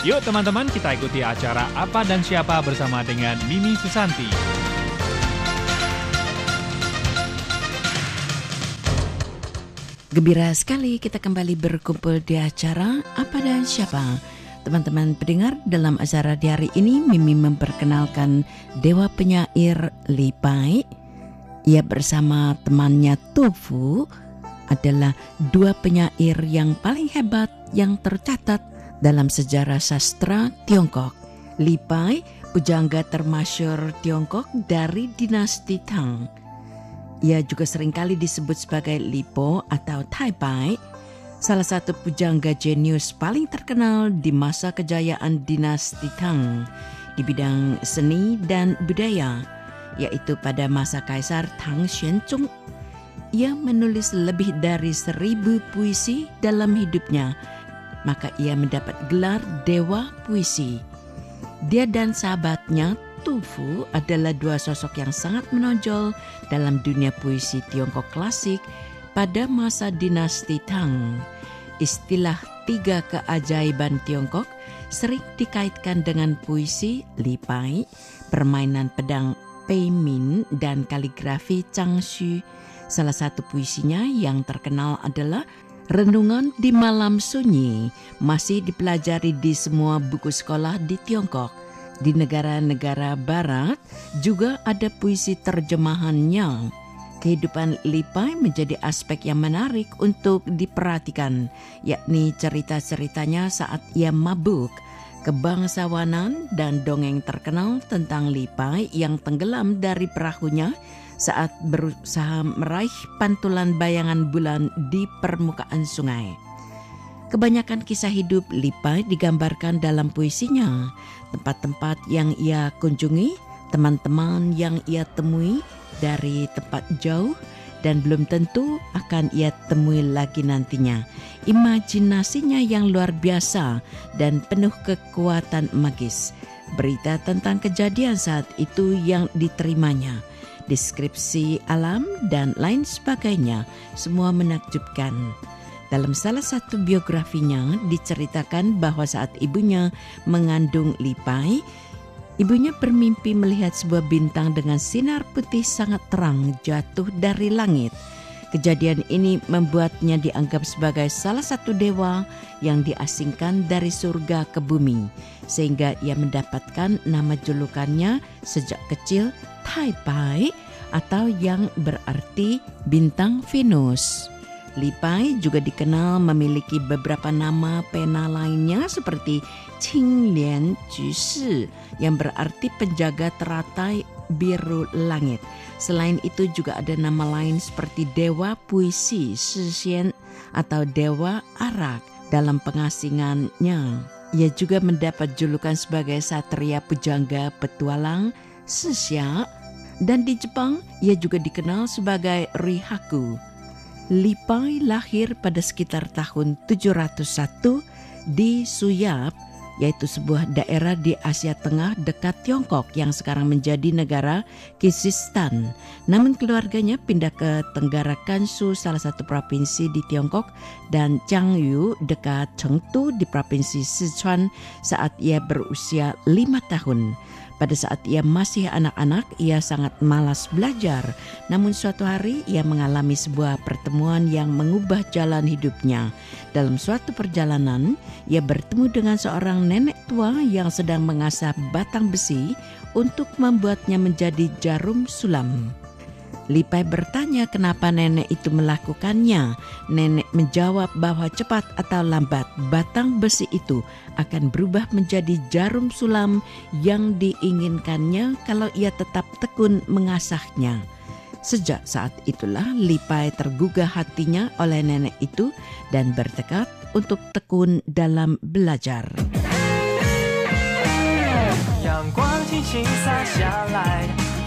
Yuk teman-teman kita ikuti acara Apa dan Siapa bersama dengan Mimi Susanti. Gembira sekali kita kembali berkumpul di acara Apa dan Siapa. Teman-teman pendengar, dalam acara di hari ini Mimi memperkenalkan Dewa Penyair Lipai. Ia bersama temannya Tofu adalah dua penyair yang paling hebat yang tercatat dalam sejarah sastra Tiongkok. Lipai, pujangga termasyur Tiongkok dari dinasti Tang ia juga sering kali disebut sebagai Lipo atau Taipai, salah satu pujangga jenius paling terkenal di masa kejayaan dinasti Tang di bidang seni dan budaya, yaitu pada masa Kaisar Tang Xuanzong. Ia menulis lebih dari seribu puisi dalam hidupnya, maka ia mendapat gelar Dewa Puisi. Dia dan sahabatnya Tu adalah dua sosok yang sangat menonjol dalam dunia puisi Tiongkok klasik pada masa dinasti Tang. Istilah tiga keajaiban Tiongkok sering dikaitkan dengan puisi Li Pai, permainan pedang Pei Min, dan kaligrafi Chang Xu. Salah satu puisinya yang terkenal adalah Renungan di Malam Sunyi, masih dipelajari di semua buku sekolah di Tiongkok. Di negara-negara barat juga ada puisi terjemahannya. Kehidupan Lipai menjadi aspek yang menarik untuk diperhatikan, yakni cerita-ceritanya saat ia mabuk, kebangsawanan dan dongeng terkenal tentang Lipai yang tenggelam dari perahunya saat berusaha meraih pantulan bayangan bulan di permukaan sungai. Kebanyakan kisah hidup Lipai digambarkan dalam puisinya. Tempat-tempat yang ia kunjungi, teman-teman yang ia temui dari tempat jauh dan belum tentu akan ia temui lagi nantinya. Imajinasinya yang luar biasa dan penuh kekuatan magis. Berita tentang kejadian saat itu yang diterimanya, deskripsi alam dan lain sebagainya, semua menakjubkan. Dalam salah satu biografinya diceritakan bahwa saat ibunya mengandung Lipai, ibunya bermimpi melihat sebuah bintang dengan sinar putih sangat terang jatuh dari langit. Kejadian ini membuatnya dianggap sebagai salah satu dewa yang diasingkan dari surga ke bumi, sehingga ia mendapatkan nama julukannya sejak kecil Taipai atau yang berarti bintang Venus. Lipai juga dikenal memiliki beberapa nama pena lainnya seperti Qing Lian Ju Shi yang berarti penjaga teratai biru langit. Selain itu juga ada nama lain seperti Dewa Puisi Shi Xian atau Dewa Arak dalam pengasingannya. Ia juga mendapat julukan sebagai Satria Pujangga Petualang Shixia dan di Jepang ia juga dikenal sebagai Rihaku Lipai lahir pada sekitar tahun 701 di Suyap, yaitu sebuah daerah di Asia Tengah dekat Tiongkok yang sekarang menjadi negara Kyrgyzstan. Namun keluarganya pindah ke Tenggara Kansu, salah satu provinsi di Tiongkok, dan Jiangyu dekat Chengdu di provinsi Sichuan saat ia berusia lima tahun. Pada saat ia masih anak-anak, ia sangat malas belajar. Namun suatu hari ia mengalami sebuah pertemuan yang mengubah jalan hidupnya. Dalam suatu perjalanan, ia bertemu dengan seorang nenek tua yang sedang mengasah batang besi untuk membuatnya menjadi jarum sulam. Lipai bertanya kenapa nenek itu melakukannya. Nenek menjawab bahwa cepat atau lambat batang besi itu akan berubah menjadi jarum sulam yang diinginkannya kalau ia tetap tekun mengasahnya. Sejak saat itulah Lipai tergugah hatinya oleh nenek itu dan bertekad untuk tekun dalam belajar.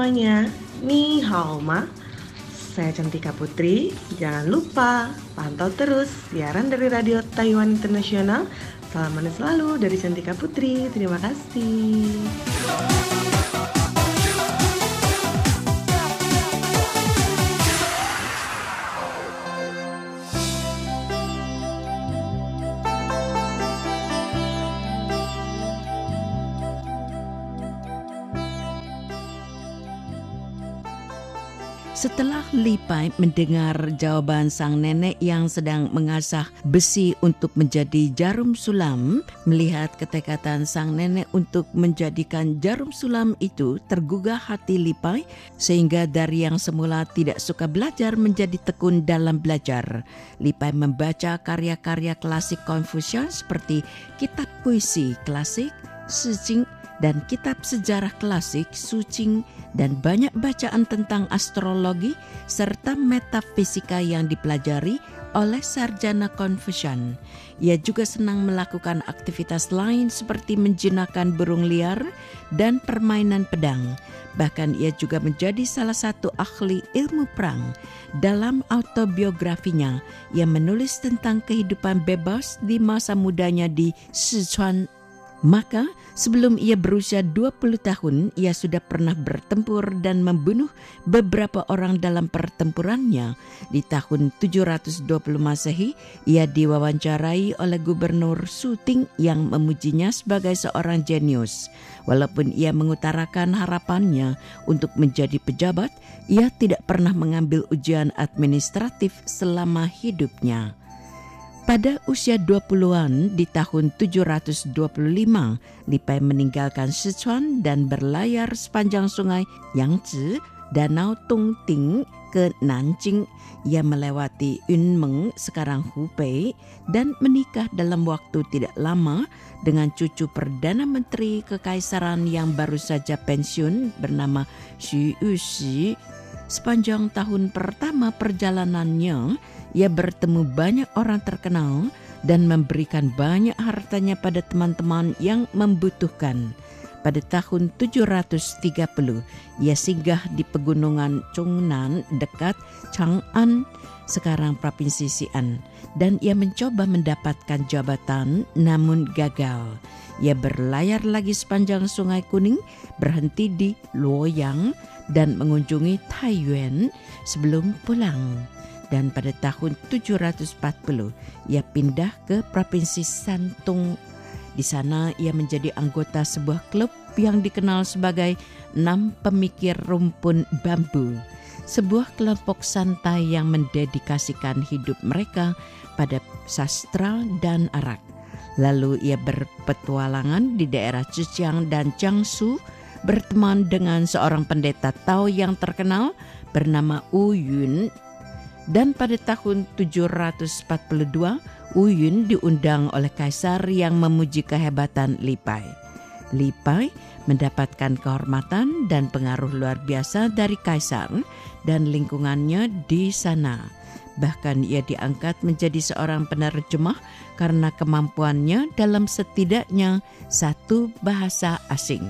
semuanya, ni hao ma. Saya Cantika Putri. Jangan lupa pantau terus siaran dari Radio Taiwan Internasional. Salam selalu dari Cantika Putri. Terima kasih. Setelah Li Pai mendengar jawaban sang nenek yang sedang mengasah besi untuk menjadi jarum sulam, melihat ketekatan sang nenek untuk menjadikan jarum sulam itu tergugah hati Li Pai sehingga dari yang semula tidak suka belajar menjadi tekun dalam belajar. Li Pai membaca karya-karya klasik Confucius seperti kitab puisi klasik, Sijing, dan kitab sejarah klasik, Sucing, dan banyak bacaan tentang astrologi serta metafisika yang dipelajari oleh sarjana Confucian. Ia juga senang melakukan aktivitas lain seperti menjinakkan burung liar dan permainan pedang. Bahkan ia juga menjadi salah satu ahli ilmu perang. Dalam autobiografinya, ia menulis tentang kehidupan bebas di masa mudanya di Sichuan maka sebelum ia berusia 20 tahun, ia sudah pernah bertempur dan membunuh beberapa orang dalam pertempurannya. Di tahun 720 Masehi, ia diwawancarai oleh gubernur Suting yang memujinya sebagai seorang jenius. Walaupun ia mengutarakan harapannya untuk menjadi pejabat, ia tidak pernah mengambil ujian administratif selama hidupnya. Pada usia 20-an di tahun 725, Lipai meninggalkan Sichuan dan berlayar sepanjang sungai Yangtze, Danau Tungting ke Nanjing. Ia melewati Yunmeng, sekarang Hubei, dan menikah dalam waktu tidak lama dengan cucu Perdana Menteri Kekaisaran yang baru saja pensiun bernama Xu Yuxi. Sepanjang tahun pertama perjalanannya, ia bertemu banyak orang terkenal dan memberikan banyak hartanya pada teman-teman yang membutuhkan. Pada tahun 730, ia singgah di pegunungan Chongnan dekat Chang'an, sekarang Provinsi Xi'an, dan ia mencoba mendapatkan jabatan namun gagal. Ia berlayar lagi sepanjang Sungai Kuning, berhenti di Luoyang, dan mengunjungi Taiyuan sebelum pulang dan pada tahun 740 ia pindah ke Provinsi Santung. Di sana ia menjadi anggota sebuah klub yang dikenal sebagai Enam Pemikir Rumpun Bambu, sebuah kelompok santai yang mendedikasikan hidup mereka pada sastra dan arak. Lalu ia berpetualangan di daerah Zhejiang dan Jiangsu berteman dengan seorang pendeta Tao yang terkenal bernama Wu Yun dan pada tahun 742, Uyun diundang oleh kaisar yang memuji kehebatan Lipai. Lipai mendapatkan kehormatan dan pengaruh luar biasa dari kaisar dan lingkungannya di sana. Bahkan ia diangkat menjadi seorang penerjemah karena kemampuannya dalam setidaknya satu bahasa asing.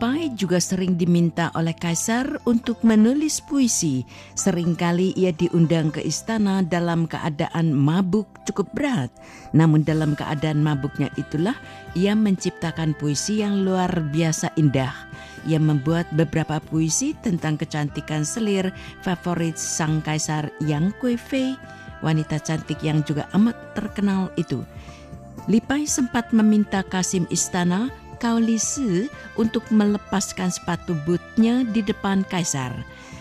Pai juga sering diminta oleh kaisar untuk menulis puisi. Seringkali ia diundang ke istana dalam keadaan mabuk cukup berat. Namun dalam keadaan mabuknya itulah ia menciptakan puisi yang luar biasa indah. Ia membuat beberapa puisi tentang kecantikan selir favorit sang kaisar Yang Kuifei, wanita cantik yang juga amat terkenal itu. Lipai sempat meminta Kasim Istana Kau Lisi untuk melepaskan sepatu bootnya di depan kaisar.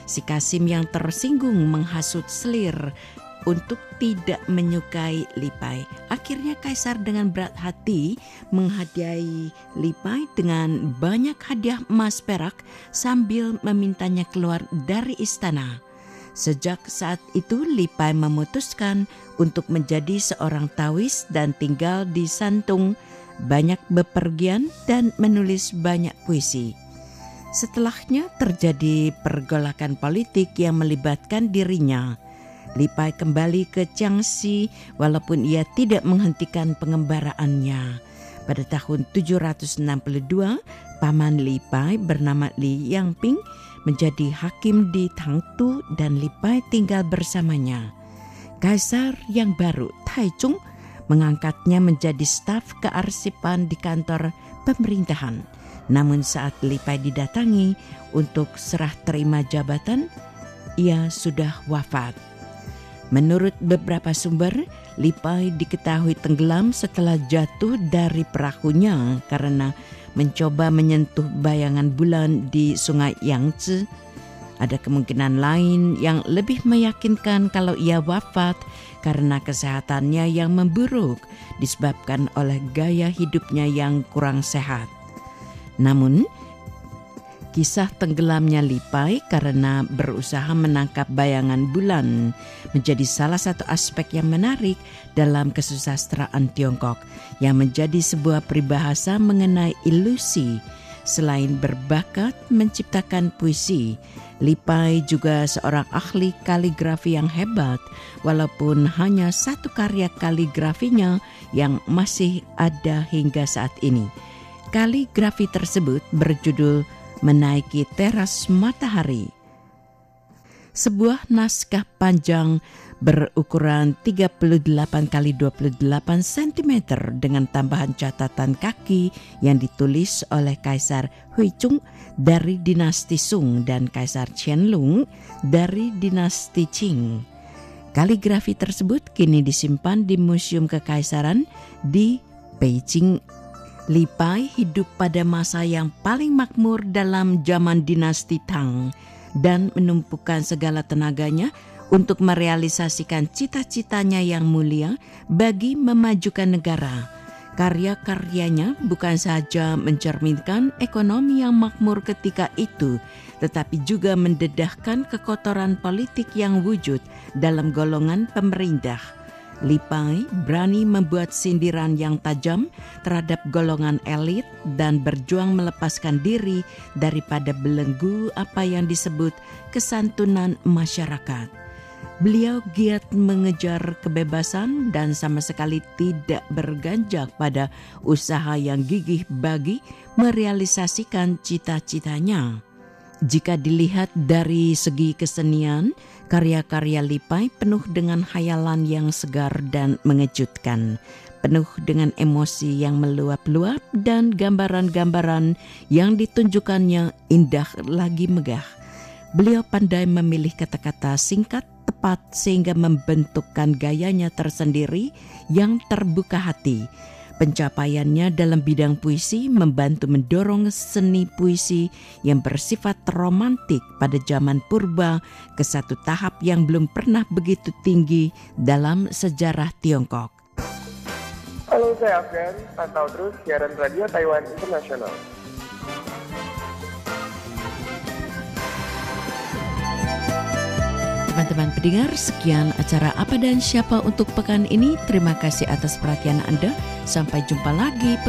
Si Kasim yang tersinggung menghasut selir untuk tidak menyukai Lipai. Akhirnya kaisar dengan berat hati menghadiahi Lipai dengan banyak hadiah emas perak sambil memintanya keluar dari istana. Sejak saat itu Lipai memutuskan untuk menjadi seorang tawis dan tinggal di Santung banyak bepergian dan menulis banyak puisi. Setelahnya terjadi pergolakan politik yang melibatkan dirinya. Lipai kembali ke Jiangxi walaupun ia tidak menghentikan pengembaraannya. Pada tahun 762, paman Lipai bernama Li Yangping menjadi hakim di Tangtu dan Lipai tinggal bersamanya. Kaisar yang baru Taichung mengangkatnya menjadi staf kearsipan di kantor pemerintahan. Namun saat Lipai didatangi untuk serah terima jabatan, ia sudah wafat. Menurut beberapa sumber, Lipai diketahui tenggelam setelah jatuh dari perahunya karena mencoba menyentuh bayangan bulan di sungai Yangtze. Ada kemungkinan lain yang lebih meyakinkan kalau ia wafat karena kesehatannya yang memburuk disebabkan oleh gaya hidupnya yang kurang sehat. Namun, kisah tenggelamnya Lipai karena berusaha menangkap bayangan bulan menjadi salah satu aspek yang menarik dalam kesusastraan Tiongkok yang menjadi sebuah peribahasa mengenai ilusi selain berbakat menciptakan puisi Lipai juga seorang ahli kaligrafi yang hebat, walaupun hanya satu karya kaligrafinya yang masih ada hingga saat ini. Kaligrafi tersebut berjudul Menaiki Teras Matahari. Sebuah naskah panjang berukuran 38 kali 28 cm dengan tambahan catatan kaki yang ditulis oleh Kaisar Huizhong dari dinasti Sung dan Kaisar Qianlong dari dinasti Qing. Kaligrafi tersebut kini disimpan di Museum Kekaisaran di Beijing. Li Pai hidup pada masa yang paling makmur dalam zaman dinasti Tang dan menumpukan segala tenaganya untuk merealisasikan cita-citanya yang mulia bagi memajukan negara. Karya-karyanya bukan saja mencerminkan ekonomi yang makmur ketika itu, tetapi juga mendedahkan kekotoran politik yang wujud dalam golongan pemerintah. Lipai berani membuat sindiran yang tajam terhadap golongan elit dan berjuang melepaskan diri daripada belenggu apa yang disebut kesantunan masyarakat. Beliau giat mengejar kebebasan dan sama sekali tidak berganjak pada usaha yang gigih bagi merealisasikan cita-citanya. Jika dilihat dari segi kesenian, karya-karya Lipai penuh dengan hayalan yang segar dan mengejutkan, penuh dengan emosi yang meluap-luap dan gambaran-gambaran yang ditunjukkannya indah lagi megah. Beliau pandai memilih kata-kata singkat tepat sehingga membentukkan gayanya tersendiri yang terbuka hati. Pencapaiannya dalam bidang puisi membantu mendorong seni puisi yang bersifat romantik pada zaman purba ke satu tahap yang belum pernah begitu tinggi dalam sejarah Tiongkok. Halo, saya Afgan. Pantau terus siaran radio Taiwan Internasional. Teman-teman pendengar, sekian acara apa dan siapa untuk pekan ini. Terima kasih atas perhatian Anda. Sampai jumpa lagi.